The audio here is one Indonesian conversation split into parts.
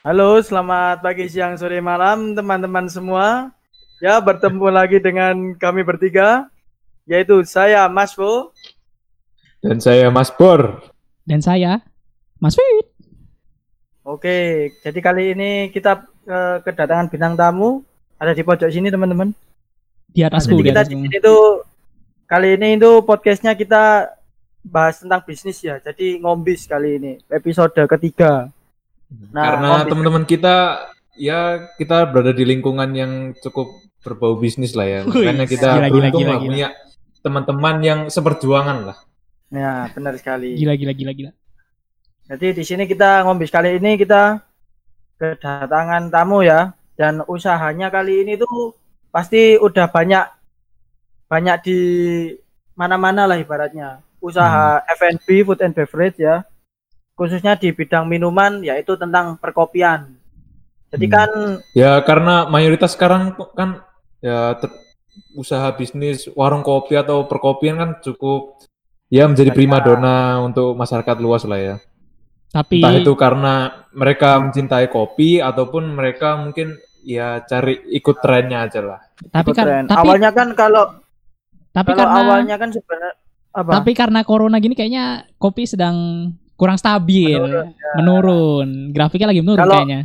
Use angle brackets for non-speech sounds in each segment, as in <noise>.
Halo, selamat pagi, siang, sore, malam teman-teman semua. Ya, bertemu lagi dengan kami bertiga, yaitu saya Mas Bo. Dan saya Mas Bor. Dan saya, Mas Fit. Oke, jadi kali ini kita eh, kedatangan bintang tamu ada di pojok sini teman-teman. Di Nah, atasku, jadi di kita atasku. di sini tuh kali ini itu podcastnya kita bahas tentang bisnis ya. Jadi ngombis kali ini episode ketiga. Nah, Karena teman-teman kita ya kita berada di lingkungan yang cukup berbau bisnis lah ya. Wih, Makanya kita gila, gila, beruntung gila, lah gila. punya teman-teman yang seperjuangan lah. Ya, benar sekali. Gila, gila, gila, gila. Jadi di sini kita ngombis kali ini kita kedatangan tamu ya dan usahanya kali ini tuh pasti udah banyak banyak di mana-mana lah ibaratnya usaha F&B food and beverage ya khususnya di bidang minuman yaitu tentang perkopian. Jadi Hmm. kan Ya karena mayoritas sekarang kan ya ter- usaha bisnis warung kopi atau perkopian kan cukup ya menjadi Banyak. primadona untuk masyarakat luas lah ya. Tapi Entah itu karena mereka mencintai kopi ataupun mereka mungkin ya cari ikut trennya aja lah. tapi ikut kan tren. tapi awalnya kan kalau tapi kalau karena awalnya kan sebenarnya apa? tapi karena corona gini kayaknya kopi sedang kurang stabil, Menurun, menurun. Grafiknya lagi menurun Kalau- kayaknya.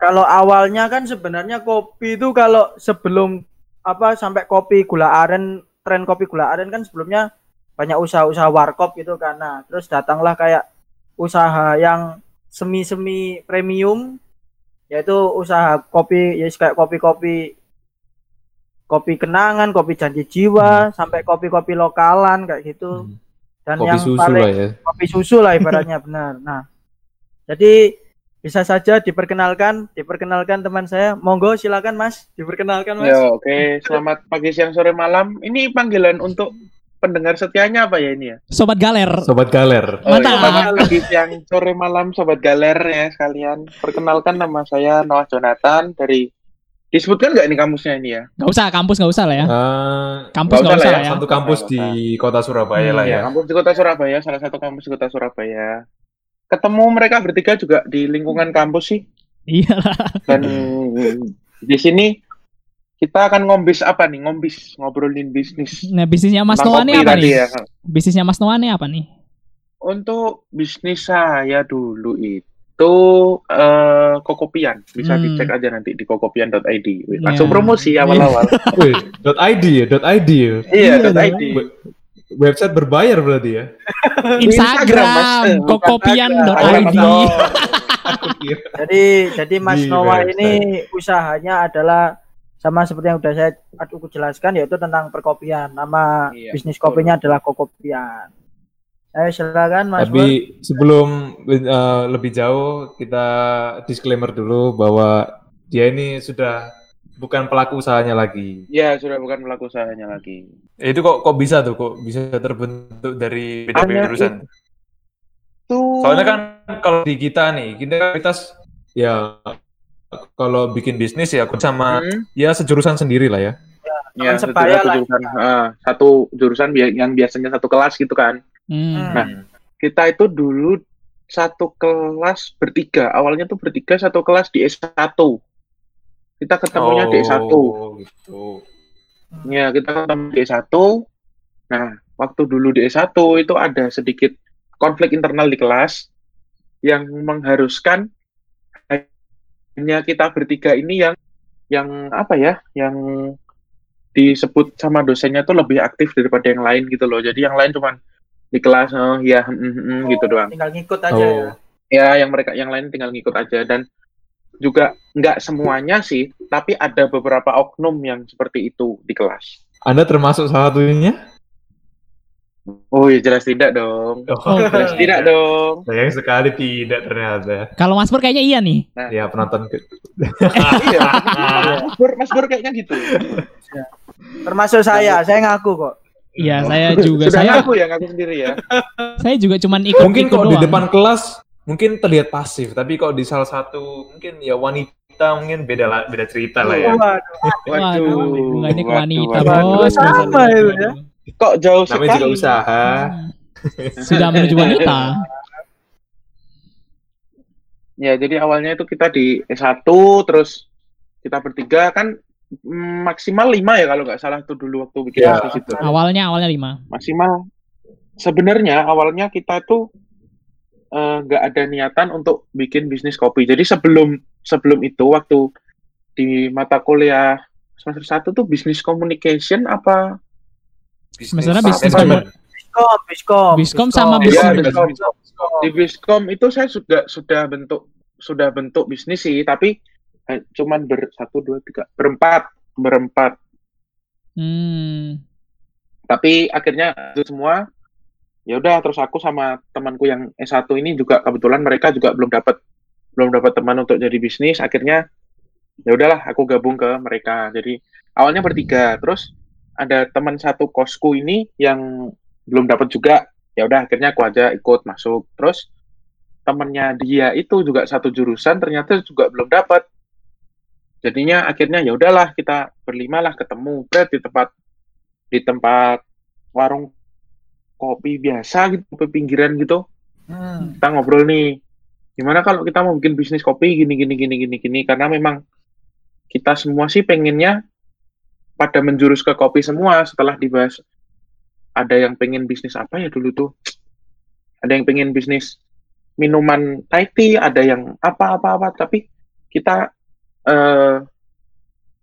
Kalau awalnya kan sebenarnya kopi itu kalau sebelum apa sampai kopi gula aren, tren kopi gula aren kan sebelumnya banyak usaha-usaha warkop gitu karena terus datanglah kayak usaha yang semi-semi premium yaitu usaha kopi ya kayak kopi-kopi kopi kenangan, kopi janji jiwa, sampai kopi-kopi lokalan kayak gitu. Hmm. Dan Kopi yang susu paling lah ya. kopi susu lah ibaratnya <laughs> benar. Nah, jadi bisa saja diperkenalkan, diperkenalkan teman saya. Monggo silakan Mas, diperkenalkan Mas. Ya, oke. Selamat pagi, siang, sore, malam. Ini panggilan untuk pendengar setianya apa ya ini ya? Sobat galer. Sobat Galer. Oh, Mantap. ya, selamat pagi, siang, sore, malam, sobat galer ya sekalian. Perkenalkan nama saya Noah Jonathan dari disebutkan nggak ini kampusnya ini ya? Gak usah kampus gak usah lah ya. Eh, Kampus nggak gak usah usah lah lah ya. satu kampus di kota Surabaya Hmm, lah ya. Ya, kampus di kota Surabaya, salah satu kampus di kota Surabaya. Ketemu mereka bertiga juga di lingkungan kampus sih. Iya lah. Dan di sini kita akan ngombis apa nih? Ngombis, ngobrolin bisnis. Nah, bisnisnya Mas Noah nih apa tadi nih? ya. Bisnisnya Mas Noah nih apa nih? Untuk bisnis saya dulu itu eh kokopian. Bisa Hmm. dicek aja nanti di kokopian.id. Wih, Iya. Langsung promosi awal-awal. <laughs> Wih, .id ya, .id ya. iya, Iya, .id. Website berbayar berarti ya. <laughs> Instagram, kokopian.id. Instagram. Jadi jadi Mas Di Noah website. ini usahanya adalah sama seperti yang udah saya aku jelaskan yaitu tentang perkopian. Nama Iya, bisnis betul. kopinya adalah Kokopian. Ayo silakan Mas. Tapi sebelum eh, lebih jauh kita disclaimer dulu bahwa dia ini sudah bukan pelaku usahanya lagi. Ya, sudah bukan pelaku usahanya lagi. Eh, Itu kok kok bisa tuh kok bisa terbentuk dari beda-beda Hanya jurusan. Tuh. Soalnya kan kalau di kita nih, kita kita ya kalau bikin bisnis ya sama Hmm, ya sejurusan sendiri lah ya. ya, sebaya satu lah. jurusan, ah, satu jurusan bi- yang biasanya satu kelas gitu kan. Hmm. Nah, kita itu dulu satu kelas bertiga. Awalnya tuh bertiga satu kelas di S1. Kita ketemunya di S1. Oh, gitu. Ya, kita ketemu di S1. Nah, waktu dulu di S1 itu ada sedikit konflik internal di kelas yang mengharuskan hanya kita bertiga ini yang yang apa ya, yang disebut sama dosennya tuh lebih aktif daripada yang lain gitu loh. Jadi yang lain cuman di kelas oh ya mm, mm, mm, gitu doang. Tinggal ngikut aja ya. Oh. Ya, yang mereka yang lain tinggal ngikut aja dan juga nggak semuanya sih, tapi ada beberapa oknum yang seperti itu di kelas. Anda termasuk salah satunya? Oh ya jelas tidak dong. Oh, <laughs> Jelas tidak dong. sayang sekali tidak ternyata. Kalau Mas Pur kayaknya iya nih. Ya penonton ke- <laughs> iya. <laughs> Mas Bur, Mas Bur kayaknya gitu. Termasuk saya, saya ngaku kok. Iya, saya <laughs> juga. Sudah Saya ngaku ya, ngaku sendiri ya. <laughs> saya juga cuman ikut mungkin ikut kok di doang. depan kelas mungkin terlihat pasif, tapi kok di salah satu mungkin ya wanita mungkin beda lah, beda cerita lah ya. Waduh, Waduh, waduh, wanita, waduh. bos. Sama itu ya. Kok jauh Namanya sekali? juga usaha. Sudah menuju wanita. Ya, jadi awalnya itu kita di S1, terus kita bertiga kan maksimal lima ya kalau nggak salah tuh dulu waktu bikin Ya. bisnis itu. Awalnya awalnya lima. Maksimal. Sebenarnya awalnya kita tuh eh, nggak ada niatan untuk bikin bisnis kopi. Jadi sebelum sebelum itu waktu di mata kuliah semester 1 tuh bisnis communication apa Sebenarnya bisnis Biskom, Biskom. Biskom sama Biskom. Biskom. di Biskom itu saya sudah sudah bentuk sudah bentuk bisnis sih, tapi eh, cuman ber satu dua tiga berempat berempat. Hmm. Tapi akhirnya itu semua ya udah terus aku sama temanku yang S1 ini juga kebetulan mereka juga belum dapat belum dapat teman untuk jadi bisnis. Akhirnya ya udahlah aku gabung ke mereka. Jadi awalnya bertiga, terus ada teman satu kosku ini yang belum dapat juga. Ya udah akhirnya aku aja ikut masuk. Terus temennya dia itu juga satu jurusan ternyata juga belum dapat. Jadinya akhirnya ya udahlah kita berlima lah ketemu Bret, di tempat di tempat warung kopi biasa gitu, kopi pinggiran gitu. Hmm. Kita ngobrol nih, gimana kalau kita mau bikin bisnis kopi gini gini gini gini gini karena memang kita semua sih pengennya pada menjurus ke kopi semua setelah dibahas ada yang pengen bisnis apa ya dulu tuh ada yang pengen bisnis minuman Thai tea ada yang apa apa apa tapi kita eh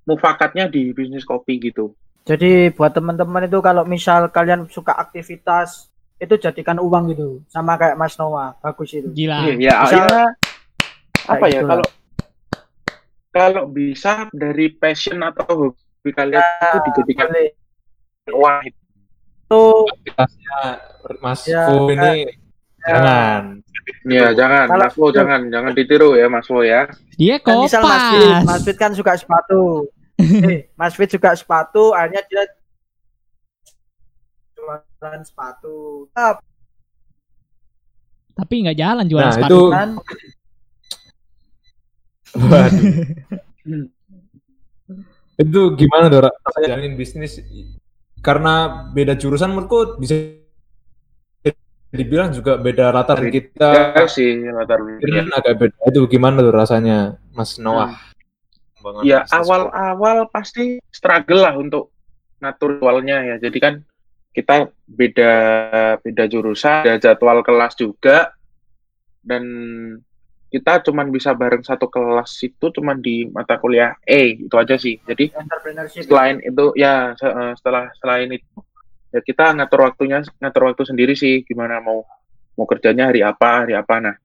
mufakatnya di bisnis kopi gitu Jadi buat teman-teman itu kalau misal kalian suka aktivitas itu jadikan uang gitu sama kayak Mas Noah bagus itu. Gila. Iya, ya, Misal- ya, apa ya itulah. kalau kalau bisa dari passion atau hobi kalian itu dijadikan Boleh. uang Itu Aktivitasnya Mas Ya, Fu ini jangan. ya jangan Kalau- Mas Wo jangan jangan ditiru ya Mas Wo ya Dia kan misal Mas Fit. Mas Fit kan suka sepatu. <laughs> eh, Mas Fit suka sepatu, akhirnya dia jualan sepatu. Tapi nggak jalan jualan Nah, sepatu. itu- kan <laughs> Waduh. itu gimana Dora? Jalanin bisnis karena beda jurusan menurutku bisa dibilang juga beda latar kita. ya sih latar belakangnya. agak beda. Itu gimana tuh rasanya, Mas Noah? Bangun ya awal-awal pasti struggle lah untuk ngatur jadwalnya ya jadi kan kita beda beda jurusan ada jadwal kelas juga dan kita cuman bisa bareng satu kelas itu cuman di mata kuliah E itu aja sih jadi entrepreneurship. selain itu ya eh, setelah selain itu ya kita ngatur waktunya ngatur waktu sendiri sih gimana mau mau kerjanya hari apa hari apa. Nah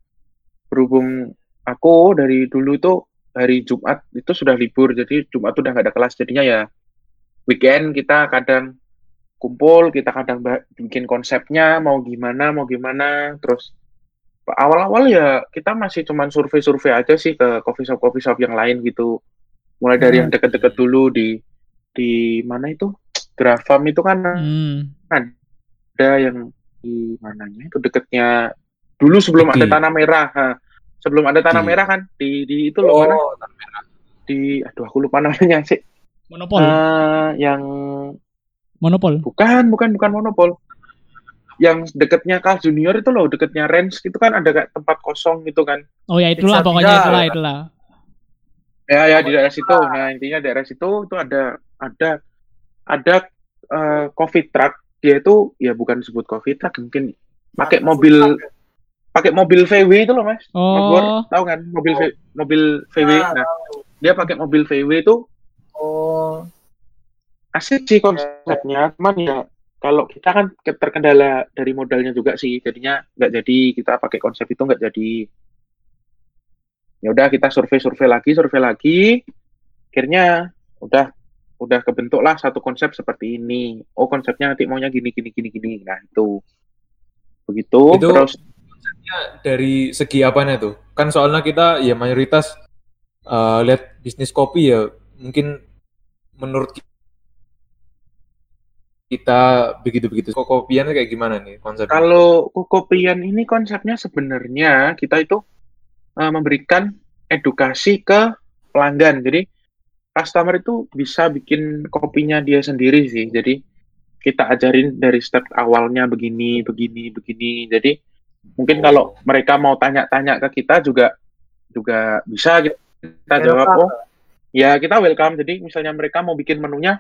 berhubung aku dari dulu tuh hari Jumat itu sudah libur jadi Jumat tuh udah nggak ada kelas. Jadinya ya weekend kita kadang kumpul kita kadang bikin konsepnya mau gimana mau gimana. Terus awal-awal ya kita masih cuman survei-survei aja sih ke coffee shop coffee shop yang lain gitu. Mulai dari yang deket-deket dulu di di mana itu Grafam itu kan Hmm. ada yang di mananya itu deketnya dulu sebelum Iki. ada tanah merah ha. sebelum ada tanah Iki. merah kan di di itu loh mana Oh, di aduh aku lupa namanya sih Monopol. Eh, yang Monopol. bukan bukan bukan monopol yang deketnya Carl Junior itu loh deketnya Rens itu kan ada kayak tempat kosong gitu kan Oh ya itulah Bisa pokoknya itulah itulah. ya ya di daerah situ nah intinya daerah situ itu ada ada ada eh, coffee truck. Dia itu ya bukan disebut coffee truck mungkin pakai mobil pakai mobil VW itu loh mas. Oh, tahu kan mobil V- mobil VW Ya, nah dia pakai mobil VW itu Oh, asik sih konsepnya. Cuman ya kalau kita kan ke- terkendala dari modalnya juga sih. Jadinya nggak jadi kita pakai konsep itu nggak jadi. Ya udah kita survei survei lagi survei lagi. Akhirnya udah udah kebentuk lah satu konsep seperti ini oh konsepnya nanti maunya gini gini gini gini nah itu begitu Itu- terus dari segi apanya tuh? Kan soalnya kita ya mayoritas eh, lihat bisnis kopi ya mungkin menurut kita begitu-begitu. Kok kopiannya kayak gimana nih konsepnya? Kalau kokopian ini konsepnya sebenarnya kita itu uh, memberikan edukasi ke pelanggan. Jadi customer itu bisa bikin kopinya dia sendiri sih. Jadi kita ajarin dari step awalnya begini, begini, begini. Jadi mungkin kalau mereka mau tanya-tanya ke kita juga juga bisa kita jawab oh ya kita welcome jadi misalnya mereka mau bikin menunya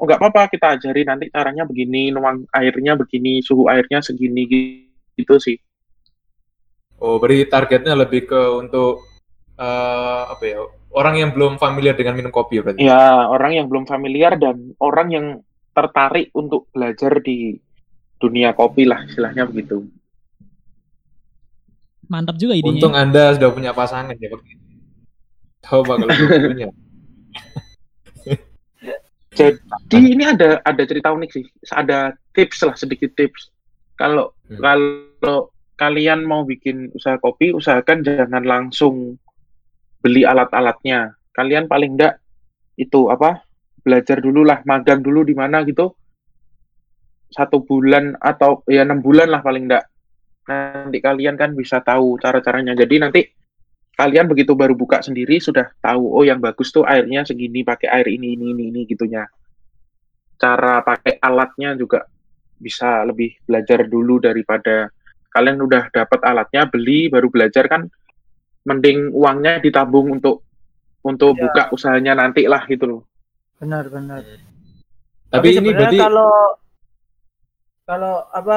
oh nggak apa-apa kita ajari nanti caranya begini nuang airnya begini suhu airnya segini gitu sih Oh, berarti targetnya lebih ke untuk eh, apa ya? Orang yang belum familiar dengan minum kopi berarti. ya orang yang belum familiar dan orang yang tertarik untuk belajar di dunia kopi lah istilahnya begitu Mantap juga idenya. Untung Anda sudah punya pasangan ya, Pak. Coba kalau belum punya. <laughs> Jadi ini ada ada cerita unik sih, ada tips lah sedikit tips. Kalau Hmm. kalau kalian mau bikin usaha kopi, usahakan jangan langsung beli alat-alatnya. Kalian paling enggak itu apa? Belajar dulu lah, magang dulu di mana gitu. Satu bulan atau ya enam bulan lah paling enggak. Nanti kalian kan bisa tahu cara-caranya. Jadi nanti kalian begitu baru buka sendiri sudah tahu oh yang bagus tuh airnya segini pakai air ini ini ini ini gitunya cara pakai alatnya juga bisa lebih belajar dulu daripada kalian udah dapat alatnya beli baru belajar kan mending uangnya ditabung untuk untuk Ya. buka usahanya nanti lah gitu loh. Benar benar. Tapi ini sebenarnya berarti kalau kalau apa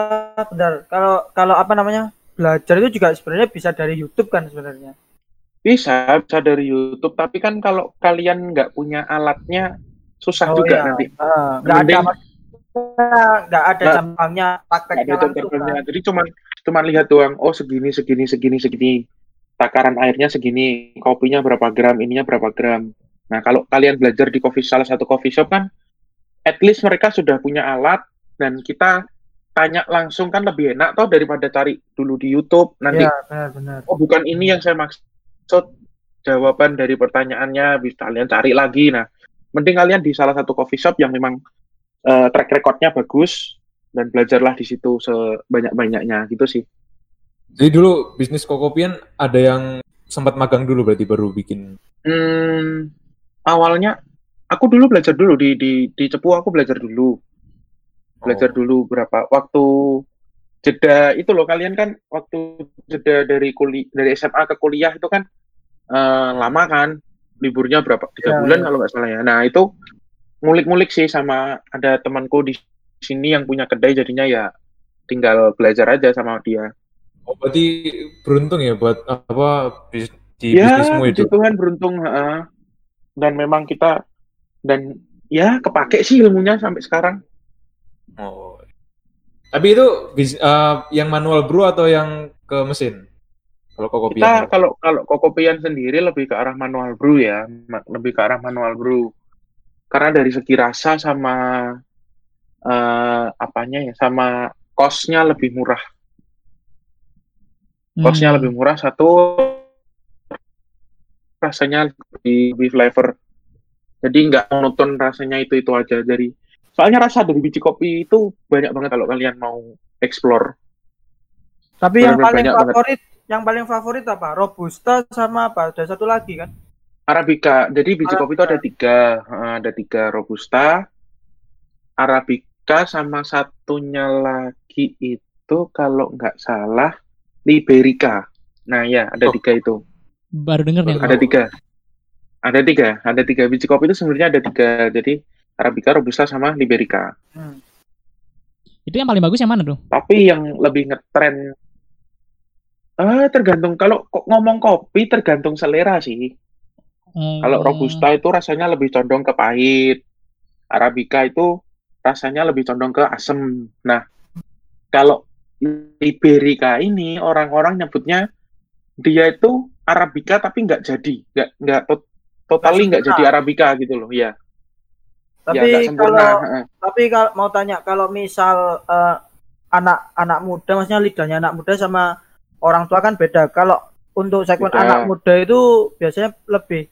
benar. Kalau kalau apa namanya belajar itu juga sebenarnya bisa dari YouTube kan sebenarnya? Bisa bisa dari YouTube. Tapi kan kalau kalian nggak punya alatnya susah Oh, juga iya. nanti. Nggak ada nggak ada nggak prakteknya ada langsung contohnya kan. jadi cuman cuman lihat doang oh segini segini segini segini takaran airnya segini kopinya berapa gram ininya berapa gram. Nah kalau kalian belajar di coffee salah satu coffee shop kan at least mereka sudah punya alat dan kita tanya langsung kan lebih enak toh daripada cari dulu di YouTube nanti Iya benar benar. Oh bukan ini yang saya maksud. Jawaban dari pertanyaannya bisa kalian cari lagi. Nah mending kalian di salah satu coffee shop yang memang eh, track recordnya bagus dan belajarlah di situ sebanyak banyaknya gitu sih jadi dulu bisnis kokopian ada yang sempat magang dulu berarti baru bikin. hmm, awalnya aku dulu belajar dulu di di di Cepu aku belajar dulu belajar Oh. dulu berapa waktu jeda itu loh kalian kan waktu jeda dari kuliah dari SMA ke kuliah itu kan eh, lama kan liburnya berapa tiga Ya, bulan ya. kalau nggak salah ya nah itu ngulik-ngulik sih sama ada temanku di sini yang punya kedai jadinya ya tinggal belajar aja sama dia Oh, berarti beruntung ya buat apa di ya bisnismu itu. puji Tuhan beruntung heeh. dan memang kita dan ya kepake sih ilmunya sampai sekarang Oh. Tapi itu bis- eh, yang manual brew atau yang ke mesin? Kalau kokopian. kita kalau kalau kokopian sendiri lebih ke arah manual brew ya lebih ke arah manual brew karena dari segi rasa sama eh, apanya ya sama costnya lebih murah costnya Hmm. lebih murah satu rasanya lebih, lebih flavor jadi nggak monoton rasanya itu itu aja dari soalnya rasa dari biji kopi itu banyak banget kalau kalian mau explore tapi yang paling banyak banget. favorit yang paling favorit apa robusta sama apa ada satu lagi kan Arabica. Jadi biji kopi itu Arabica. ada tiga, ada tiga robusta, Arabica sama satunya lagi itu kalau nggak salah Liberica. Nah ya ada Oh. tiga itu, Baru denger nih. ada tiga, ada tiga, ada tiga biji kopi itu sebenarnya ada tiga. Jadi Arabica, robusta sama Liberica. Hmm. Itu yang paling bagus yang mana tuh? Tapi yang lebih ngetren, eh tergantung kalau kok ngomong kopi tergantung selera sih. Hmm. Kalau robusta itu rasanya lebih condong ke pahit. Arabica itu rasanya lebih condong ke asam. Nah, kalau Liberica ini orang-orang nyebutnya dia itu Arabica tapi nggak jadi, nggak nggak tot- totally nggak jadi Arabica gitu loh, ya. ya tapi sempurna. kalau tapi kalau mau tanya kalau misal eh, anak anak muda maksudnya lidahnya anak muda sama orang tua kan beda kalau untuk segmen Beda. anak muda itu biasanya lebih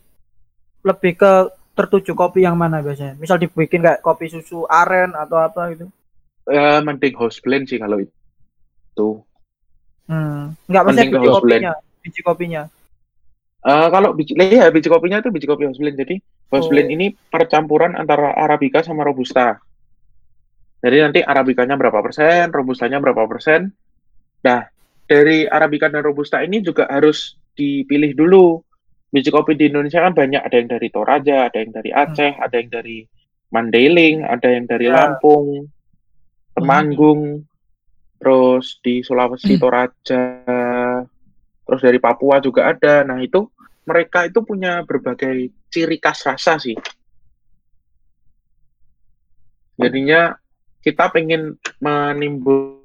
lebih ke tertuju kopi yang mana biasanya misal dibikin kayak kopi susu aren atau apa gitu Eh, mending house blend sih kalau itu. Hmm. nggak ke biji kopinya biji kopinya Eh, kalau biji, ya biji kopinya itu biji kopi house blend. Jadi house Oh. blend ini percampuran antara Arabica sama Robusta. Jadi nanti Arabicanya berapa persen, Robustanya berapa persen. Nah, dari Arabica dan Robusta ini juga harus dipilih dulu biji kopi di Indonesia kan banyak, ada yang dari Toraja, ada yang dari Aceh, ada yang dari Mandailing, ada yang dari Ya. Lampung, Temanggung, terus di Sulawesi Toraja, terus dari Papua juga ada. Nah, itu mereka itu punya berbagai ciri khas rasa sih. Jadinya kita pengen menimbulkan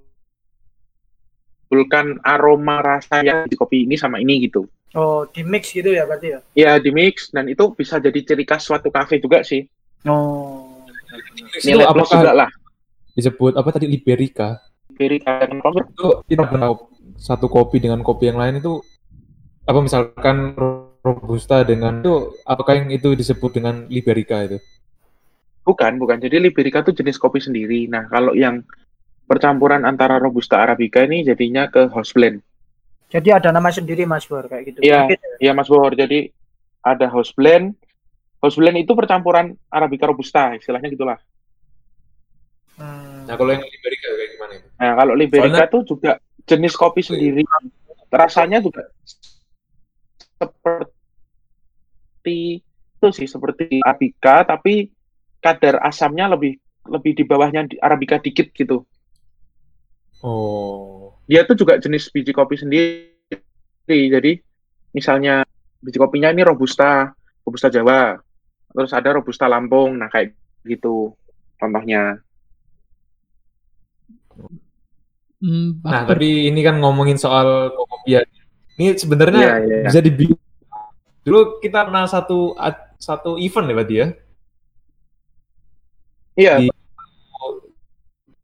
aroma rasa yang di kopi ini sama ini gitu. Oh, di mix gitu ya berarti ya? Ya di mix dan itu bisa jadi ciri khas suatu kafe juga sih. Oh. Nilai plus apakah juga lah. disebut apa tadi Liberica? Liberica dan Convert. Itu kita pernah satu kopi dengan kopi yang lain itu apa misalkan robusta dengan itu apakah yang itu disebut dengan Liberica itu? Bukan, bukan. Jadi Liberica itu jenis kopi sendiri. Nah, kalau yang percampuran antara Robusta Arabica ini jadinya ke house blend. Jadi ada nama sendiri Mas Bor kayak gitu. Iya. Mungkin Ya ya? Mas Bohor, jadi ada house blend. House blend itu percampuran Arabica Robusta, istilahnya gitulah. Hmm. Nah kalau yang Liberica kayak gimana? Nah, kalau Liberica Soalnya- itu juga jenis kopi sendiri. Rasanya juga seperti itu sih, seperti Arabica, tapi kadar asamnya lebih lebih di bawahnya Arabica dikit gitu. Oh, Dia tuh juga jenis biji kopi sendiri. Jadi misalnya biji kopinya ini Robusta, Robusta Jawa. Terus ada Robusta Lampung. Nah, kayak gitu contohnya. Hmm, nah tapi ini kan ngomongin soal kopian. Ini sebenarnya iya, iya. bisa dibilang dulu kita pernah satu satu event ya berarti ya? Iya, Di-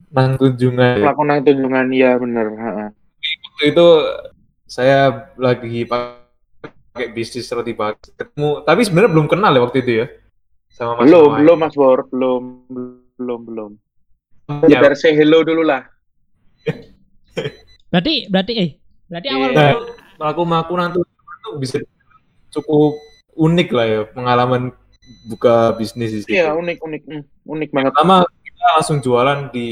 Nang kunjungan. melakukan tunjungan iya bener. heeh. Waktu itu saya lagi pakai bisnis roti bakar ketemu, tapi sebenarnya belum kenal ya waktu itu ya. Sama Mas Belum, Noai. belum Mas Bor, belum, belum, belum. Ya, Biar say hello dulu lah. Berarti berarti eh berarti awal Nah, aku aku nanti itu bisa cukup unik lah ya pengalaman buka bisnis di situ. Iya, unik, unik, mm, unik banget. Pertama kita langsung jualan di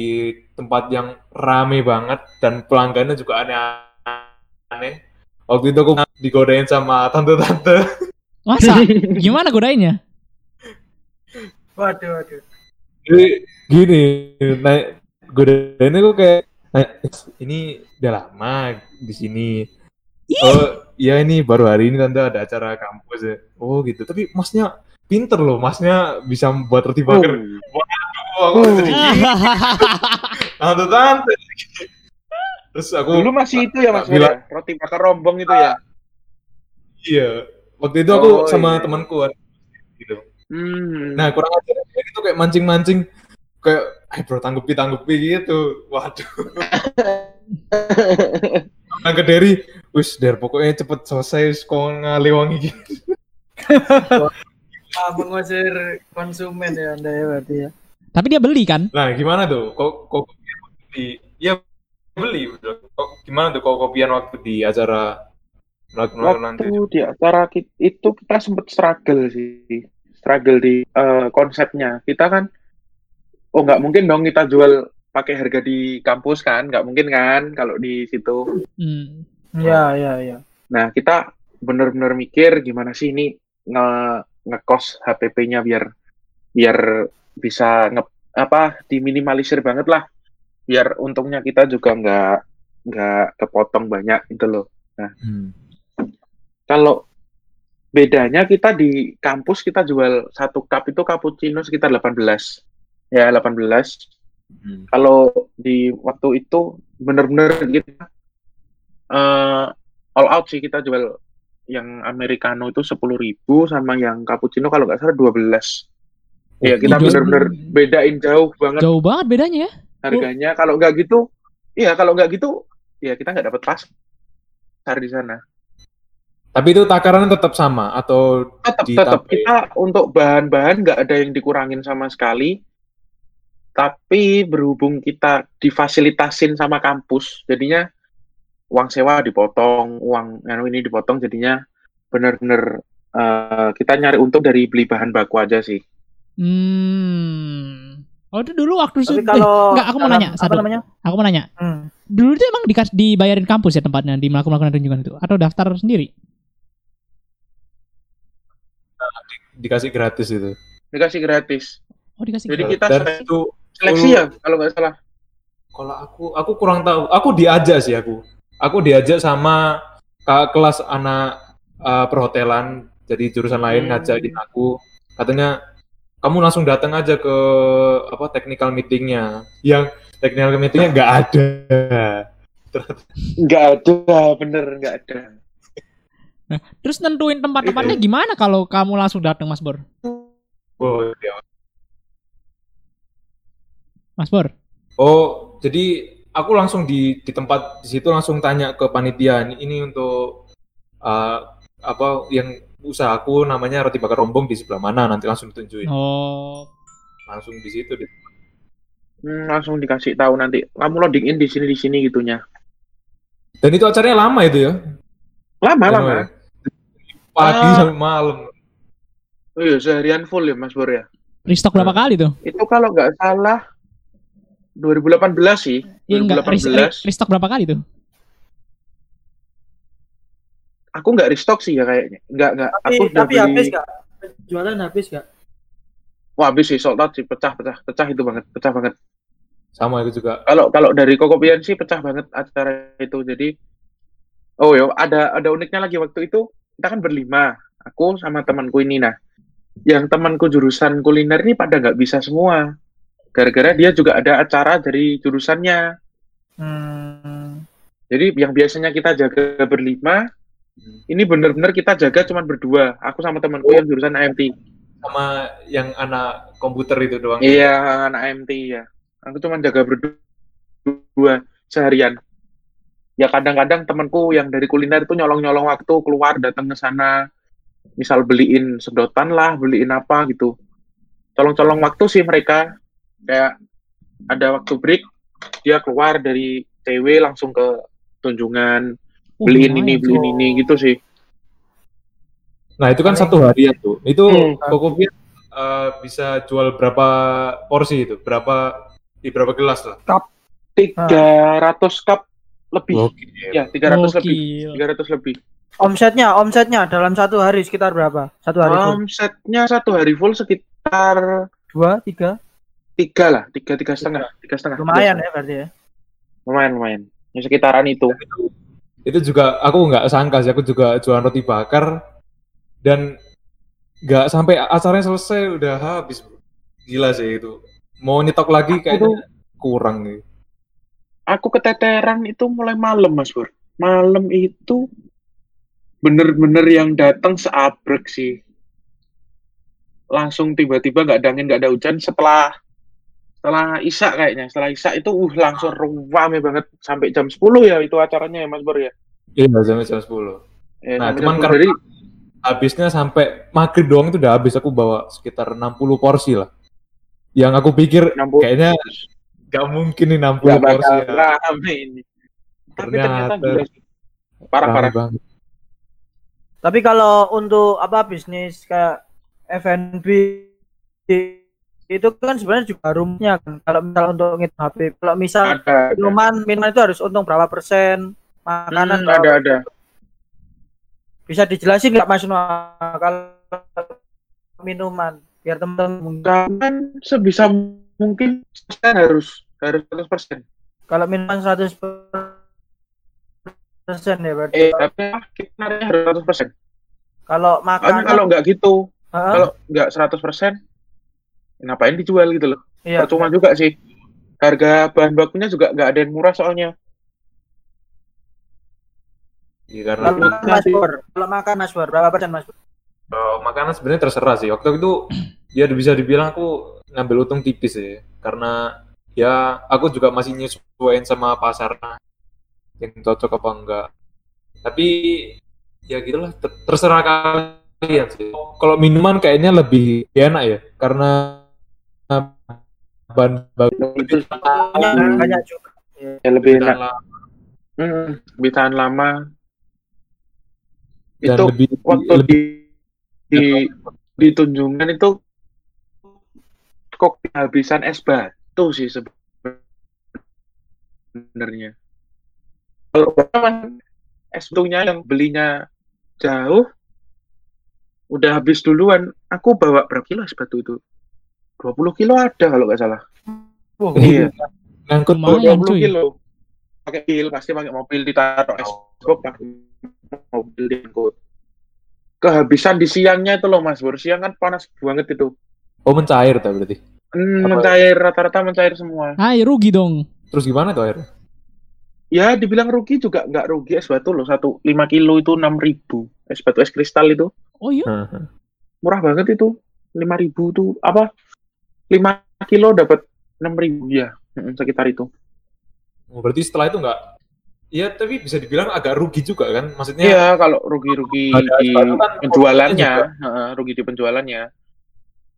tempat yang rame banget dan pelanggannya juga aneh-aneh. Waktu itu aku digodain sama tante-tante. <laughs> masa gimana godainnya? Waduh, waduh. Jadi gini, naik godainnya kok kayak "Eh, ini udah lama di sini. Oh, ya ini baru hari ini tante ada acara kampus ya. Oh gitu. Tapi masnya pinter loh, masnya bisa buat roti bakar. Oh, aku jadi tante-tante. <laughs> Terus aku Dulu masih itu ya Mas Bilang- ya? roti bakar rombong itu ya. iya. Waktu itu aku Oh, sama iya. temanku kan, gitu. Hmm. Nah, kurang ajar dia itu kayak mancing-mancing kayak eh bro tanggepi tanggepi gitu. Waduh. Nah, ke Derry, wis der pokoknya cepet selesai kok ngaliwangi gitu. <laughs> Ah, mengusir konsumen ya Anda ya berarti ya. Tapi dia beli kan? Nah, gimana tuh? Kok kok waktu di ya beli. Kok gimana tuh kok kopian waktu di acara melakukan nanti? Waktu di acara itu kita sempet struggle sih. Struggle di eh, konsepnya. Kita kan, oh nggak mungkin dong kita jual pakai harga di kampus kan? Nggak mungkin kan kalau di situ. Hmm. Iya, iya, iya. Nah, kita bener-bener mikir gimana sih ini nge ngekos HPP-nya biar biar bisa nge apa diminimalisir banget lah. Biar untungnya kita juga nggak nggak kepotong banyak itu loh. Hmm. Kalau bedanya kita di kampus kita jual satu cup itu cappuccino sekitar 18. Ya, 18. Hmm. Kalau di waktu itu bener-bener kita eh, all out sih kita jual yang americano itu 10.000 sama yang cappuccino kalau nggak salah 12. Ya, kita Ih, bener-bener bedain jauh banget Jauh banget bedanya ya. harganya. Kalau nggak gitu, iya kalau nggak gitu, ya kita nggak dapat pasar di sana. Tapi itu takarannya tetap sama atau tetap tetap kita untuk bahan-bahan nggak ada yang dikurangin sama sekali tapi berhubung kita difasilitasin sama kampus jadinya uang sewa dipotong uang anu ini dipotong jadinya benar-benar eh, kita nyari untung dari beli bahan baku aja sih Hmm. Oh itu dulu waktu Tapi su- kalau eh, enggak, aku mau nanya apa satu. namanya? Aku mau nanya. Hmm. Dulu itu emang dikas dibayarin kampus ya tempatnya di melakukan melakukan kunjungan itu atau daftar sendiri? di- dikasih gratis itu. dikasih gratis. Oh dikasih. Jadi kita Dan itu seleksi ya kalau nggak salah. kalau aku aku kurang tahu. Aku diajak sih aku. Aku diajak sama kakak kelas anak uh, perhotelan jadi jurusan lain Hmm. ngajakin aku katanya kamu langsung datang aja ke apa technical meetingnya yang technical meetingnya nggak ada Nggak ada, bener nggak ada. Terus nentuin tempat-tempatnya gimana kalau kamu langsung datang Mas Bor? oh, ya. Mas Bor. oh jadi aku langsung di di tempat di situ langsung tanya ke panitia ini, ini untuk uh, apa yang usaha aku namanya roti bakar rombong di sebelah mana nanti langsung ditunjukin Oh. langsung di situ deh. Hmm, langsung dikasih tahu nanti kamu loading in di sini di sini gitunya. dan itu acaranya lama itu ya Lama lama. ya. pagi Ah. sampai malam Oh iya seharian full ya Mas Bor ya. Restock berapa kali tuh? Itu kalau nggak salah 2018 sih. Enggak, res- 2018. re- restock berapa kali tuh? Aku nggak restock sih ya kayaknya. Nggak nggak. Tapi Aku udah tapi beli- habis gak? Jualan habis gak? Wah habis sih sold out sih pecah pecah pecah itu banget pecah banget. sama itu juga Kalau kalau dari Kokopian sih pecah banget acara itu. Jadi oh ya ada ada uniknya lagi waktu itu kita kan berlima. Aku sama temanku ini nah. Yang temanku jurusan kuliner ini pada nggak bisa semua. Gara-gara dia juga ada acara dari jurusannya. Hmm. Jadi yang biasanya kita jaga berlima, ini bener-bener kita jaga cuma berdua. Aku sama temanku yang jurusan AMT. sama yang anak komputer itu doang Iya, anak AMT ya. Aku cuma jaga berdua seharian. Ya kadang-kadang temanku yang dari kuliner itu nyolong-nyolong waktu keluar datang ke sana. Misal beliin sedotan lah, beliin apa gitu. Colong-colong waktu sih mereka. Kayak ada waktu break, dia keluar dari TW langsung ke Tunjungan, Oh, beliin lumayan. ini, beliin ini gitu sih. nah itu kan satu harian tuh itu Hmm. Kokopian eh, bisa jual berapa porsi itu berapa di berapa gelas lah 300 cup lebih. Oke. Ya, 300 lebih. Gokil. 300 lebih. Omsetnya, omsetnya dalam satu hari sekitar berapa? Satu hari full? Omsetnya satu hari full sekitar Dua, tiga? Tiga lah, tiga tiga setengah, tiga setengah. Lumayan ya berarti ya. lumayan lumayan. Ya sekitaran itu. itu juga aku nggak sangka sih aku juga jualan roti bakar dan nggak sampai acaranya selesai udah habis bro. gila sih itu mau nyetok lagi kayaknya kurang nih Aku keteteran itu mulai malam Mas Bur. Malam itu bener-bener yang datang seabrek sih. Langsung tiba-tiba nggak ada angin, nggak ada hujan setelah setelah Isya kayaknya. Setelah Isya itu uh langsung rame banget sampai jam 10 ya itu acaranya ya Mas Bur ya. iya sampai jam 10 Ya, Nah, cuman jam 10. karena- Jadi, habisnya sampai maghrib doang itu udah habis aku bawa sekitar 60 porsi lah yang aku pikir 60 kayaknya nggak mungkin nih 60 nggak porsi ya. rame ini. Tapi ternyata Ternyata Parah-parah. banget. Tapi kalau untuk apa bisnis kayak F&B itu kan sebenarnya juga rumahnya kan. Kalau misal untuk ngitung HP, kalau misal Ada, ada. minuman minuman itu harus untung berapa persen, makanan Hmm, ada ada. bisa dijelasin nggak Mas Noah kalau minuman biar teman-teman Jangan sebisa mungkin persen harus harus 100%. kalau minuman 100 persen ya berarti Eh, tapi kita harus 100%. kalau Soalnya makanan kalau nggak gitu, Heeh, kalau nggak 100%, ya ngapain dijual gitu loh. iya Percuma juga sih. Harga bahan bakunya juga nggak ada yang murah soalnya. Iya, karena kalau makan Mas Pur kalau makan Mas Pur berapa persen Mas Pur Kalau makanan sebenarnya terserah sih. Waktu itu ya bisa dibilang aku ngambil untung tipis ya. Karena ya aku juga masih nyesuaiin sama pasarnya yang cocok apa enggak. Tapi ya gitulah ter- terserah kalian sih. Kalau minuman kayaknya lebih enak ya karena bahan baku Itu banyak, juga ya lebih enak. dalam Hmm, lebih tahan lama. dan Itu lebih waktu lebih di, di di Tunjungan itu kok kehabisan es batu sih sebenarnya. Kalau es batunya yang belinya jauh, udah habis duluan. Aku bawa berapa kilo es batu itu? 20 kilo ada kalau nggak salah. Wah, Iya. Ngangkut Lumayan. 20 cuy. kilo. Pakai mobil, pasti pakai mobil ditaruh es box, pakai mobil diangkut. Kehabisan di siangnya itu loh Mas Bur. Siang kan panas banget itu. Oh mencair tak berarti. Hmm, mencair rata-rata mencair semua. Hai, rugi dong. Terus gimana tuh akhirnya? Ya, dibilang rugi juga nggak rugi es batu loh. Satu lima kilo itu enam ribu. Es batu es kristal itu Oh iya. Heeh. murah banget itu. Lima ribu tuh apa? Lima kilo dapat enam ribu ya, sekitar itu. Oh, berarti setelah itu nggak Iya, tapi bisa dibilang agak rugi juga kan? Maksudnya Iya, kalau rugi-rugi di kan penjualannya, heeh, rugi di penjualannya.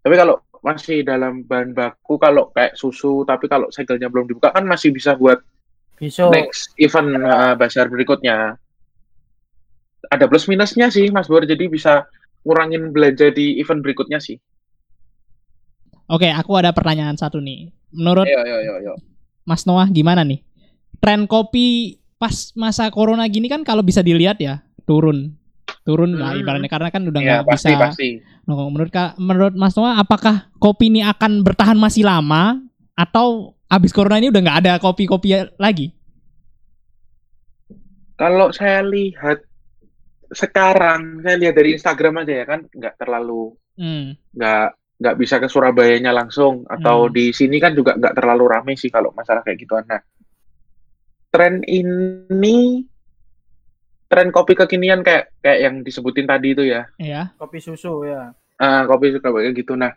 Tapi kalau masih dalam bahan baku, kalau kayak susu, tapi kalau segelnya belum dibuka kan masih bisa buat bisa. next event bazar berikutnya. Ada plus minusnya sih, Mas Bor. Jadi bisa ngurangin belanja di event berikutnya sih. Oke, aku ada pertanyaan satu nih. Menurut Ayo, ayo, ayo, ayo. Mas Noah gimana nih? Tren kopi pas masa corona gini kan kalau bisa dilihat ya turun, turun lah Hmm. ibaratnya karena kan udah Ya, nggak pasti, bisa. pasti. Menurut Kak- menurut Mas Noah apakah kopi ini akan bertahan masih lama atau abis corona ini udah nggak ada kopi-kopi lagi? Kalau saya lihat sekarang, saya lihat dari Instagram aja ya kan, nggak terlalu Hmm. Nggak bisa ke Surabayanya langsung atau Hmm. di sini kan juga nggak terlalu rame sih kalau masalah kayak gituan. Nah, tren ini tren kopi kekinian kayak kayak yang disebutin tadi itu ya, Ya. Kopi susu ya. Ah, kopi suka kayak gitu. Nah,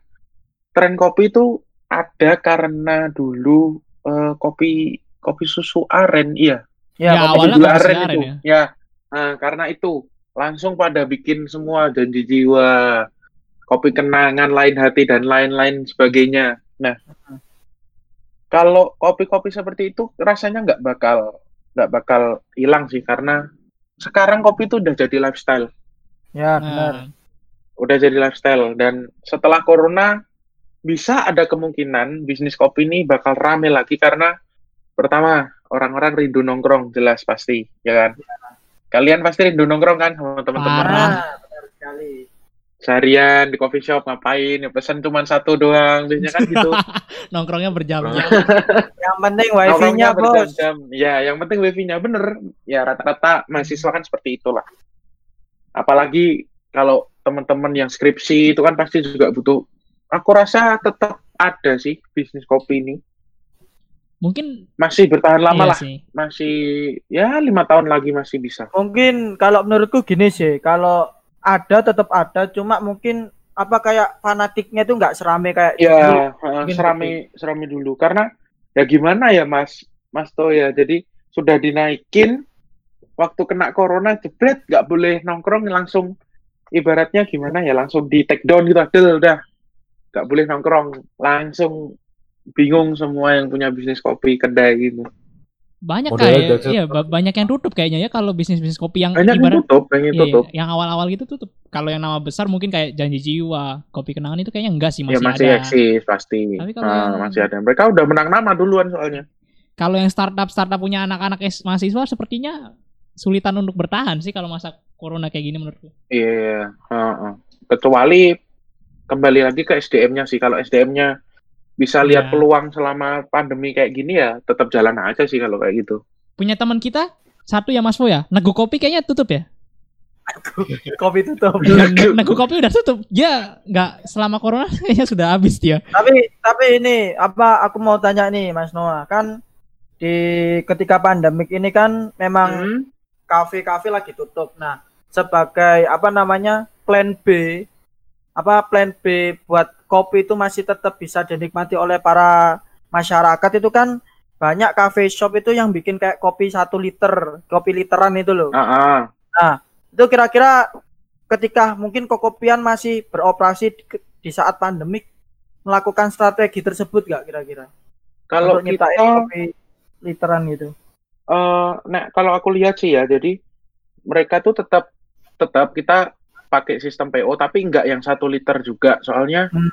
tren kopi itu ada karena dulu eh, kopi kopi susu aren, iya, Ya, Ya, kopi awalnya gula kopi aren aren itu, ya. Nah, karena itu langsung pada bikin semua janji jiwa, kopi kenangan, lain hati dan lain-lain sebagainya. Nah, kalau kopi-kopi seperti itu rasanya nggak bakal nggak bakal hilang sih karena sekarang kopi itu udah jadi lifestyle, ya benar. Nah, udah jadi lifestyle dan setelah corona bisa ada kemungkinan bisnis kopi ini bakal rame lagi karena pertama orang-orang rindu nongkrong jelas pasti ya kan kalian pasti rindu nongkrong kan sama teman-teman Parah. Seharian di coffee shop ngapain? Ya pesan cuma satu doang. Biasanya kan gitu. <laughs> Nongkrongnya berjam-jam. Yang penting wifi-nya, Bos. berjam-jam. ya yang penting wifi-nya bener. Ya rata-rata mahasiswa kan seperti itulah. Apalagi kalau teman-teman yang skripsi itu kan pasti juga butuh. Aku rasa tetap ada sih bisnis kopi ini. Mungkin masih bertahan lama iya lah. sih. masih ya lima tahun lagi masih bisa. Mungkin kalau menurutku gini sih, kalau ada tetap ada, cuma mungkin apa kayak fanatiknya itu nggak serame kayak dulu. ya eh, mungkin serami serami dulu. Karena ya gimana ya mas mas Toya? Jadi sudah dinaikin waktu kena corona jebret nggak boleh nongkrong langsung ibaratnya gimana ya langsung di take down gitu. Adel, udah. Nggak boleh nongkrong langsung bingung semua yang punya bisnis kopi kedai gitu Banyak kayak iya ba- banyak yang tutup kayaknya ya kalau bisnis-bisnis kopi yang banyak yang ibarat tutup banyak yang iya, tutup yang awal-awal gitu tutup. Kalau yang nama besar mungkin kayak Janji Jiwa, Kopi Kenangan itu kayaknya enggak sih ya masih, masih ada. eksis pasti Tapi kalau Nah, yang- masih ada mereka udah menang nama duluan soalnya Kalau yang startup startup punya anak-anak mahasiswa sepertinya sulitan untuk bertahan sih kalau masa corona kayak gini menurutku. Iya, heeh. kecuali kembali lagi ke SDM-nya sih. Kalau SDM-nya bisa lihat Iya. peluang selama pandemi kayak gini ya, tetap jalan aja sih kalau kayak gitu. Punya teman kita satu ya Mas Fo ya, Nego Kopi kayaknya tutup ya. Kopi tutup. Ne- Nego Kopi udah tutup. Dia nggak selama corona <laughs> kayaknya sudah habis dia. tapi tapi ini apa aku mau tanya nih Mas Noah kan di ketika pandemik ini kan memang Hmm, kafe-kafe lagi tutup. Nah, sebagai apa namanya plan B, apa plan B buat kopi itu masih tetap bisa dinikmati oleh para masyarakat itu kan banyak cafe shop itu yang bikin kayak kopi satu liter, kopi literan itu loh. ah, ah. Itu kira-kira ketika mungkin kokopian masih beroperasi di, di saat pandemik melakukan strategi tersebut gak kira-kira? Kalau Untuk kita, kopi literan gitu. eh, nah kalau aku lihat sih ya, jadi mereka tuh tetap tetap kita pakai sistem PO, tapi nggak yang satu liter juga. Soalnya Hmm.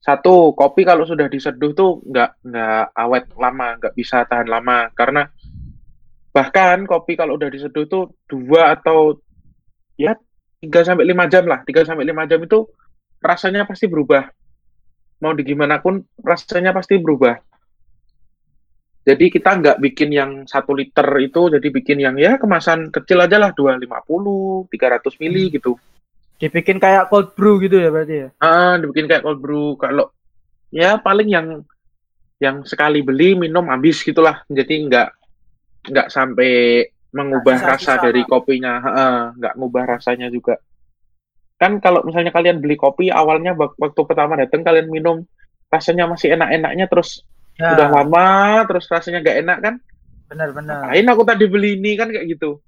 satu kopi kalau sudah diseduh tuh nggak nggak awet lama, nggak bisa tahan lama karena bahkan kopi kalau udah diseduh tuh dua atau ya 3 sampai 5 jam lah. 3 sampai 5 jam itu rasanya pasti berubah. Mau di gimana pun rasanya pasti berubah. Jadi kita nggak bikin yang satu liter itu, jadi bikin yang ya kemasan kecil aja lah 250, 300 mili gitu. Dibikin kayak cold brew gitu ya berarti ya. Ah, dibikin kayak cold brew. Kalau ya paling yang yang sekali beli minum habis gitulah. Jadi nggak nggak sampai mengubah Nggak rasa dari kopinya, Heeh, nggak ngubah rasanya juga. Kan kalau misalnya kalian beli kopi awalnya wak- waktu pertama datang kalian minum rasanya masih enak-enaknya terus Ya, udah lama terus rasanya nggak enak kan? benar-benar. Ngapain aku tadi beli ini kan kayak gitu.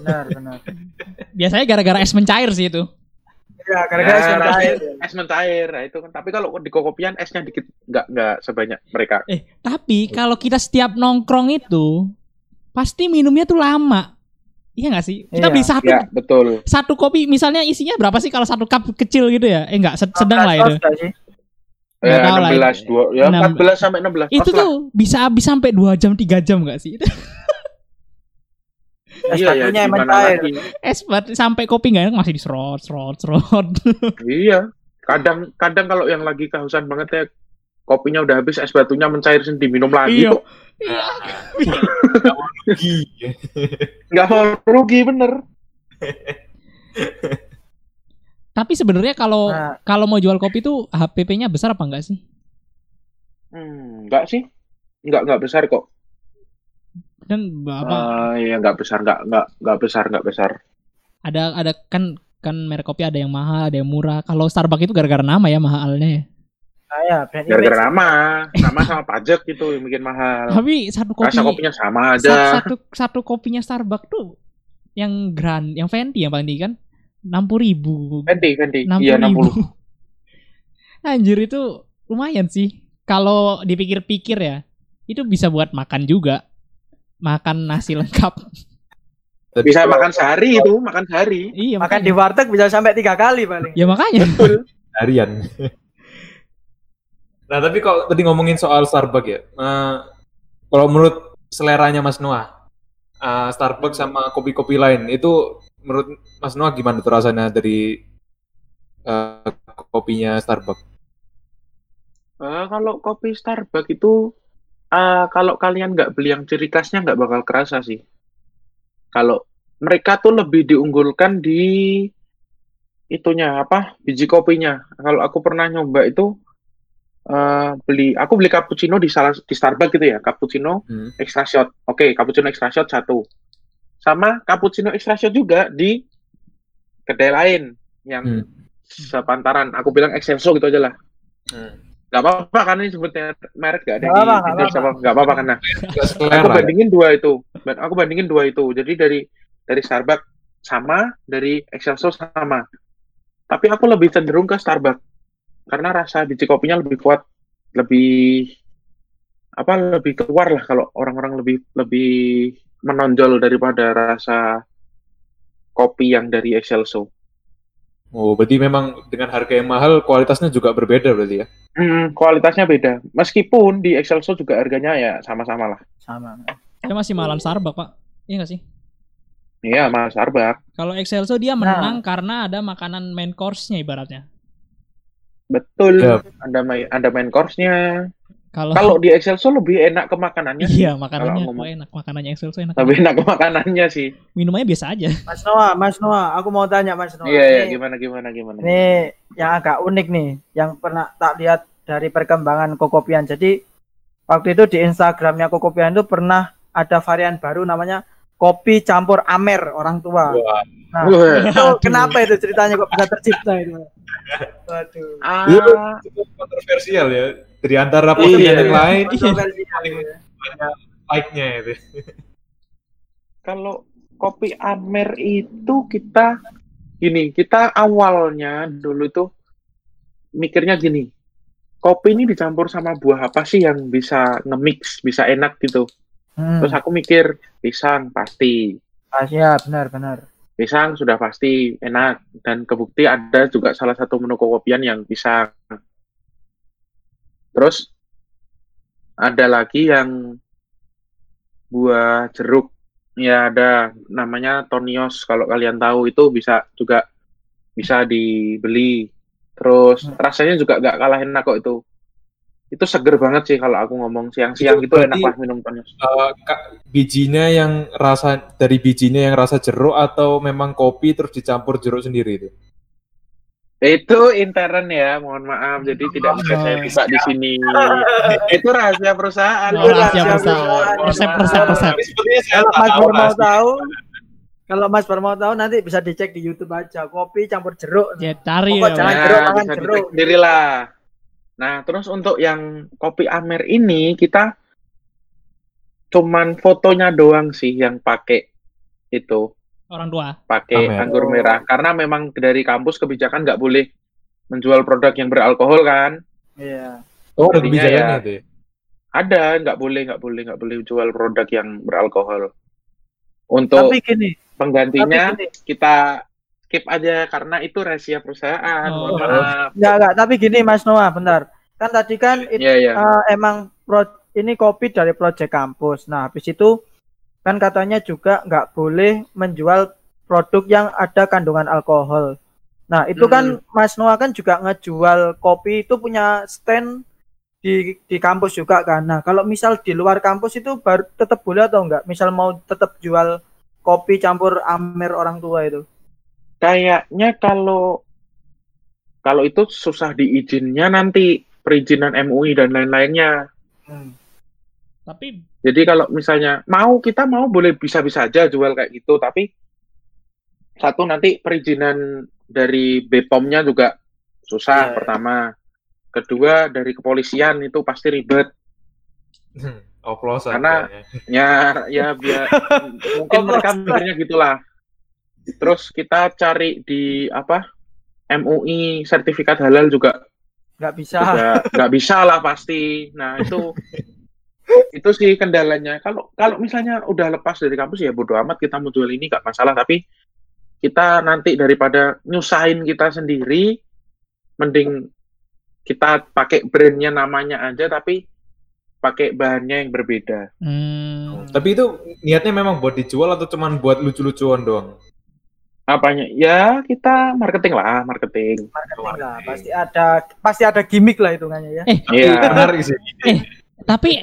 Benar, benar. Biasanya gara-gara es mencair sih itu. Ya, gara-gara Ya, es rasanya cair. es mencair nah, itu kan. Tapi kalau di kokopian esnya dikit nggak nggak sebanyak mereka. Eh, tapi kalau kita setiap nongkrong itu pasti minumnya tuh lama. Iya nggak sih? Kita Iya. beli satu Ya betul. satu kopi misalnya isinya berapa sih kalau satu cup kecil gitu ya? Eh enggak, sedang lah itu. Nggak? Nggak Ya, tahu lah 16 dua, ya Enam- 14 sampai 16 Itu Pas lah. tuh bisa habis sampai 2 jam 3 jam enggak sih? <laughs> Es Iya, ya, batunya emang cair. lagi. es bat sampai kopi enggak enak masih diserot, serot, serot. <laughs> Iya. Kadang kadang kalau yang lagi kehausan banget ya kopinya udah habis es batunya mencair sendiri diminum lagi Iya. kok. Iya. Rugi. <laughs> Nggak mau rugi bener. Tapi sebenarnya kalau Nah. kalau mau jual kopi tuh HPP-nya besar apa enggak sih? Hmm, enggak sih. Enggak enggak besar kok. Kan apa Ah, iya enggak besar, enggak enggak enggak besar, enggak besar. ada ada kan kan merek kopi ada yang mahal, ada yang murah. Kalau Starbucks itu gara-gara nama ya mahalnya ya. Nah, ya, Gara-gara nama, nama sama pajak gitu yang bikin mahal. Tapi satu kopi Rasa kopinya sama Sa- aja. satu satu kopinya Starbucks tuh yang grand, yang Venti yang paling tinggi kan enam puluh ribu, Venti, Venti. enam Iya, puluh 60. ribu. <laughs> Anjir itu lumayan sih. Kalau dipikir-pikir ya, itu bisa buat makan juga, makan nasi lengkap. Tapi Bisa makan sehari itu, makan sehari. iya Makan makanya. di warteg bisa sampai tiga kali paling. Ya makanya. <laughs> harian. nah tapi kalau tadi ngomongin soal Starbucks ya, eh, kalau menurut seleranya Mas Noah, eh, Starbucks sama kopi-kopi lain itu menurut Mas Noah gimana tuh rasanya dari eh, kopinya Starbucks? Eh, kalau kopi Starbucks itu, eh, kalau kalian nggak beli yang ciri khasnya nggak bakal kerasa sih. Kalau mereka tuh lebih diunggulkan di itunya apa biji kopinya. Kalau aku pernah nyoba itu eh, beli, aku beli cappuccino di salah di Starbucks gitu ya, cappuccino Hmm. extra shot. Oke, cappuccino extra shot satu. Sama cappuccino extra shot juga di kedai lain yang Hmm. sepantaran. Aku bilang excelso gitu aja lah. Hmm. Gak apa-apa kan ini sebutnya merek gak ada Nggak di apa nggak apa-apa. Nggak Aku bandingin dua itu. Aku bandingin dua itu. Jadi dari dari Starbucks sama, dari Excelso sama. Tapi aku lebih cenderung ke Starbucks karena rasa biji kopinya lebih kuat, lebih apa lebih keluar lah kalau orang-orang lebih lebih menonjol daripada rasa kopi yang dari Excelso. Oh, berarti memang dengan harga yang mahal kualitasnya juga berbeda berarti ya? Hmm, kualitasnya beda. Meskipun di Excelso juga harganya ya sama-sama lah. Sama. Dia masih malam Starbucks, Pak. Iya nggak sih? Iya, Mas Starbucks. Kalau Excelso dia menang karena ada makanan main course-nya ibaratnya. Betul. Ya. Ada main ada main course-nya. Kalau Kalau di Excelso lebih enak ke makanannya. sih. iya makanannya kalau ngomong. oh, enak, makanannya Excelso enak. Lebih enak ke makanannya sih. Minumannya biasa aja. Mas Noah, Mas Noah, aku mau tanya Mas Noah. Iya, iya, gimana gimana gimana. Ini yang agak unik nih, yang pernah tak lihat dari perkembangan Kokopian. Jadi waktu itu di Instagramnya Kokopian itu pernah ada varian baru namanya kopi campur amer orang tua. Wah. Nah, Wah. itu kenapa itu ceritanya kok bisa tercipta itu? <laughs> Waduh. Ah, Cukup kontroversial ya. Dari antara podcast Iya. yang lain, Kontroversial ya. like-nya itu. <laughs> kalau kopi Amer itu kita gini, kita awalnya dulu itu mikirnya gini. Kopi ini dicampur sama buah apa sih yang bisa nge-mix, bisa enak gitu. Hmm, Terus aku mikir pisang pasti. ah, ya, benar benar. pisang sudah pasti enak dan kebukti ada juga salah satu menu kokopian yang pisang. Terus ada lagi yang buah jeruk. Ya ada namanya Tonios kalau kalian tahu itu bisa juga bisa dibeli. Terus Hmm. rasanya juga nggak kalah enak kok itu. Itu seger banget sih kalau aku ngomong siang-siang Itu gitu enak lah minum. Eh, ka- bijinya yang rasa dari bijinya yang rasa jeruk atau memang kopi terus dicampur jeruk sendiri itu? Itu intern ya, mohon maaf. Jadi tidak bisa saya Oh. buka di sini. <laughs> itu rahasia perusahaan. Oh, rahasia rahasia perusahaan. perusahaan. Resep, resep, Kalau Mas tahu Pur mau tahu, kalau Mas Pur mau tahu nanti bisa dicek di YouTube aja. Kopi campur jeruk. Ya cari ya. jangan jeruk, makan bisa jeruk. dicek sendiri lah. Nah, terus untuk yang kopi Amer ini kita cuman fotonya doang sih yang pakai itu, Orang tua. pakai Amer. anggur merah. Karena memang dari kampus kebijakan nggak boleh menjual produk yang beralkohol kan. Iya. Oh, ada kebijakannya ya- ya? Ada, nggak boleh, nggak boleh, nggak boleh jual produk yang beralkohol. Untuk Tapi gini, tapi penggantinya gini. kita skip aja karena itu rahasia perusahaan. Oh. Maaf. Enggak, enggak, tapi gini Mas Noah, bentar. Kan tadi kan itu Iya, iya. eh, emang pro- ini kopi dari project kampus. Nah, habis itu kan katanya juga nggak boleh menjual produk yang ada kandungan alkohol. Nah, itu kan Mas Noah kan juga ngejual kopi itu punya stand di di kampus juga kan. Nah, kalau misal di luar kampus itu baru tetap boleh atau enggak? Misal mau tetap jual kopi campur amer orang tua itu. Kayaknya kalau kalau itu susah diizinnya nanti perizinan MUI dan lain-lainnya. Hmm. Tapi Jadi kalau misalnya mau kita mau boleh bisa-bisa aja jual kayak gitu, tapi satu nanti perizinan dari BPOM-nya juga susah Iya. pertama. Kedua dari kepolisian itu pasti ribet. Hmm, Oplosan Karena- kayaknya. Ya ya biar <laughs> mungkin mereka mikirnya gitulah. Terus kita cari di apa? MUI sertifikat halal juga Nggak bisa. nggak bisa lah pasti. Nah itu <laughs> itu sih kendalanya. Kalau kalau misalnya udah lepas dari kampus ya bodo amat kita mau jual ini nggak masalah. Tapi kita nanti daripada nyusahin kita sendiri, mending kita pakai brandnya namanya aja tapi pakai bahannya yang berbeda. hmm, Tapi itu niatnya memang buat dijual atau cuman buat lucu-lucuan doang? Apanya? Ya kita marketing lah, marketing. marketing lah pasti ada pasti ada gimmick lah hitungannya ya Iya. Menarik sih. tapi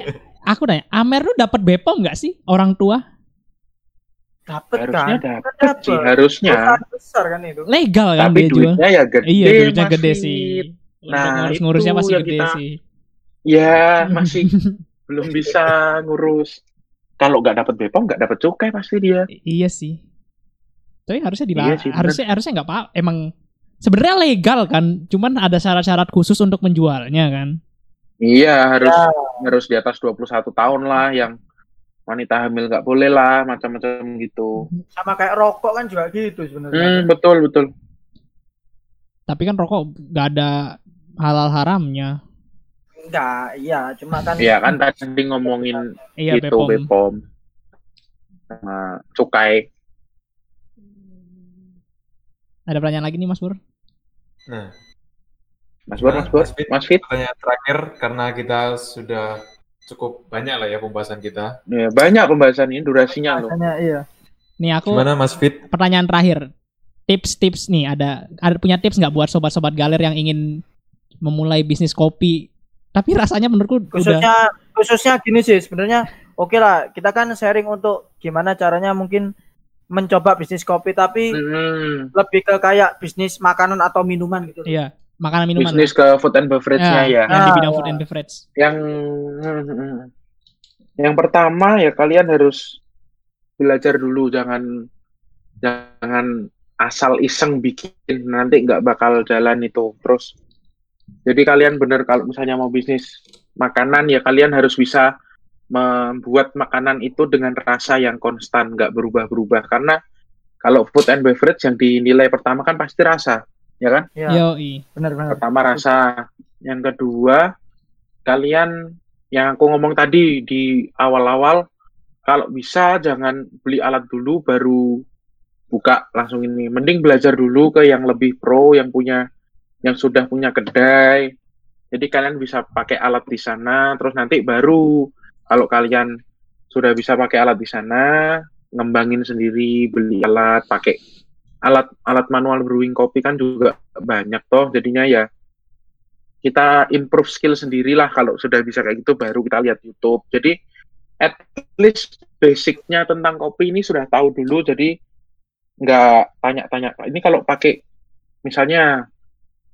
aku nanya, Amer lu dapat Bepom nggak sih orang tua? dapet Harusnya kan dapat Dapet. sih, harusnya. Besar kan itu Legal kan Tapi dia jual? duitnya ya gede. Iya, duitnya Mas gede sih. Nah, ngurus ngurusnya masih gede kita- sih. Ya masih <laughs> belum bisa ngurus. Kalau nggak dapat Bepom, nggak dapat cukai pasti dia. iya sih. Tapi harusnya di Iya sih, bener. harusnya harusnya nggak apa emang sebenarnya legal kan, cuman ada syarat-syarat khusus untuk menjualnya kan. Iya harus harus di atas 21 tahun lah yang wanita hamil nggak boleh lah macam-macam gitu. sama kayak rokok kan juga gitu sebenarnya Hmm, betul betul. Tapi kan rokok nggak ada halal haramnya. enggak iya cuma kan Iya kan tadi ngomongin Iya itu Bepom. Bepom sama cukai. Ada pertanyaan lagi nih Mas Pur? Nah, Mas Bur, Nah, Mas Bur, Mas Fit. Mas Fit. pertanyaan terakhir karena kita sudah cukup banyak lah ya pembahasan kita. Ya, banyak pembahasan ini durasinya loh. Iya Nih aku Gimana Mas Fit? pertanyaan terakhir. Tips-tips nih ada ada punya tips nggak buat sobat-sobat galer yang ingin memulai bisnis kopi? Tapi rasanya menurutku udah khususnya khususnya gini sih sebenarnya oke lah kita kan sharing untuk gimana caranya mungkin mencoba bisnis kopi tapi Hmm, lebih ke kayak bisnis makanan atau minuman gitu iya makanan minuman bisnis ke food and beverage-nya ya. yang di Ah, bidang ya. food and beverage. yang yang pertama ya kalian harus belajar dulu jangan jangan asal iseng bikin nanti nggak bakal jalan itu terus jadi kalian bener kalau misalnya mau bisnis makanan ya kalian harus bisa membuat makanan itu dengan rasa yang konstan nggak berubah-berubah karena kalau food and beverage yang dinilai pertama kan pasti rasa ya kan? Ya. Yoi. benar-benar pertama rasa. Yang kedua kalian yang aku ngomong tadi di awal-awal kalau bisa jangan beli alat dulu baru buka langsung ini. Mending belajar dulu ke yang lebih pro yang punya yang sudah punya kedai. Jadi kalian bisa pakai alat di sana terus nanti baru kalau kalian sudah bisa pakai alat di sana ngembangin sendiri beli alat pakai alat alat manual brewing kopi kan juga banyak toh jadinya ya kita improve skill sendirilah kalau sudah bisa kayak gitu baru kita lihat YouTube. Jadi at least basicnya tentang kopi ini sudah tahu dulu jadi nggak tanya-tanya ini kalau pakai misalnya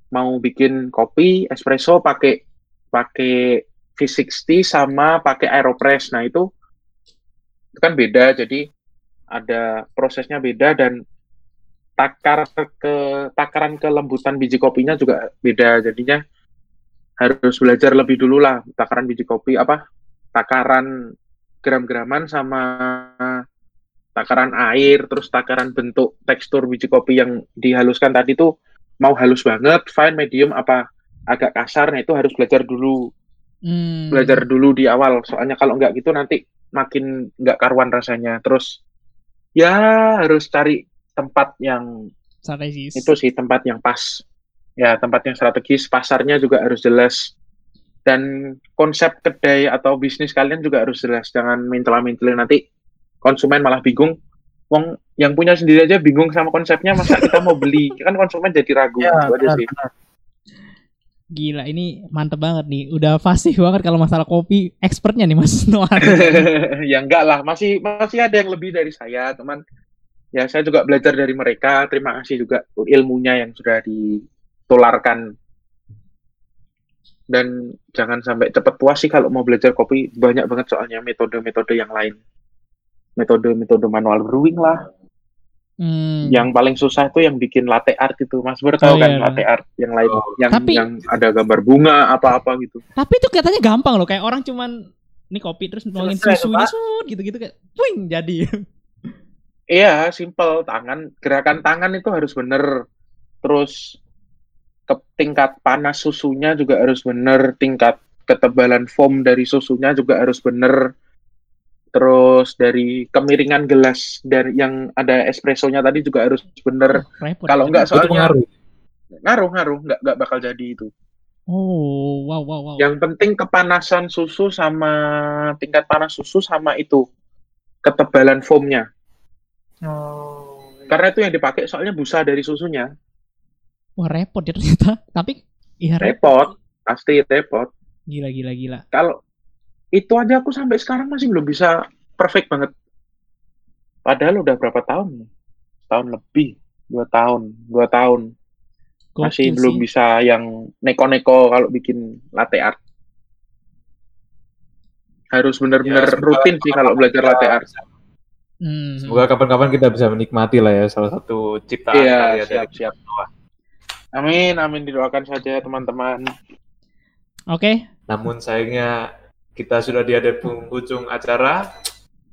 mau bikin kopi espresso pakai pakai V60 sama pakai Aeropress. Nah itu itu kan beda jadi ada prosesnya beda dan takar ke takaran kelembutan biji kopinya juga beda jadinya. Harus belajar lebih dulu lah takaran biji kopi apa takaran gram-graman sama takaran air terus takaran bentuk tekstur biji kopi yang dihaluskan tadi tuh mau halus banget fine medium apa agak kasar nah itu harus belajar dulu. Hmm. belajar dulu di awal soalnya kalau nggak gitu nanti makin nggak karuan rasanya. Terus ya harus cari tempat yang strategis. itu sih tempat yang pas ya tempat yang strategis pasarnya juga harus jelas dan konsep kedai atau bisnis kalian juga harus jelas jangan mintel-mintelin nanti konsumen malah bingung Wong yang punya sendiri aja bingung sama konsepnya masa kita mau beli <laughs> kan konsumen jadi ragu Ya, itu aja benar, sih benar. Gila ini mantep banget nih. Udah fasih banget kalau masalah kopi. Expertnya nih Mas Noah. <laughs> ya enggak lah masih masih ada yang lebih dari saya teman ya saya juga belajar dari mereka terima kasih juga ilmunya yang sudah ditularkan dan jangan sampai cepat puas sih kalau mau belajar kopi banyak banget soalnya metode-metode yang lain metode-metode manual brewing lah Hmm. yang paling susah itu yang bikin latte art itu mas Bur tahu Oh, kan iya. latte art yang lain Oh. yang Tapi- yang ada gambar bunga apa-apa gitu Tapi itu kelihatannya gampang loh. Kayak orang cuman ini kopi terus nuangin susunya sud gitu-gitu kayak wing jadi. <laughs> Iya, simple tangan gerakan tangan itu harus bener. Terus ke tingkat panas susunya juga harus bener, tingkat ketebalan foam dari susunya juga harus bener. Terus dari kemiringan gelas dari yang ada espressonya tadi juga harus bener. Repot. Kalau enggak soalnya pengaruh. ngaruh-ngaruh, nggak nggak bakal jadi itu. Oh, wow wow wow. Yang penting kepanasan susu sama tingkat panas susu sama itu ketebalan foamnya. Oh, Karena itu yang dipakai soalnya busa dari susunya. Wah, repot ya ternyata. <laughs> Tapi iya repot. repot pasti repot Gila gila gila. kalau itu aja aku sampai sekarang masih belum bisa perfect banget padahal udah berapa tahun ya? tahun lebih dua tahun dua tahun masih Gokil belum sih. bisa yang neko-neko kalau bikin latte art harus bener-bener Ya, rutin sih kalau belajar latte art bisa- Hmm. Semoga kapan-kapan kita bisa menikmati lah ya salah satu ciptaan iya karya dari siap siap amin amin didoakan saja teman-teman Oke, Namun sayangnya kita sudah di ada penghujung acara.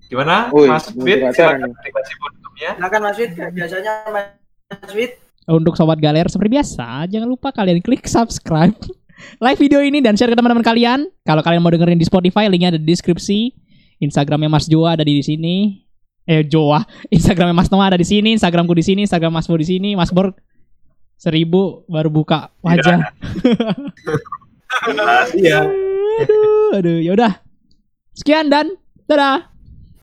Gimana, Woi, Mas Fit? Silakan nih. dikasih penutupnya. Silakan Mas kayak biasanya Mas Wid. untuk sobat galer seperti biasa, jangan lupa kalian klik subscribe, <laughs> like video ini dan share ke teman-teman kalian. Kalau kalian mau dengerin di Spotify, linknya ada di deskripsi. Instagramnya Mas Joa ada di sini. Eh Joa, <laughs> Instagramnya Mas Noah ada di sini, Instagramku di sini, Instagram Mas Bo di sini, Mas Bor seribu baru buka wajah. Iya. <laughs> aduh, aduh, yaudah. Sekian dan dadah.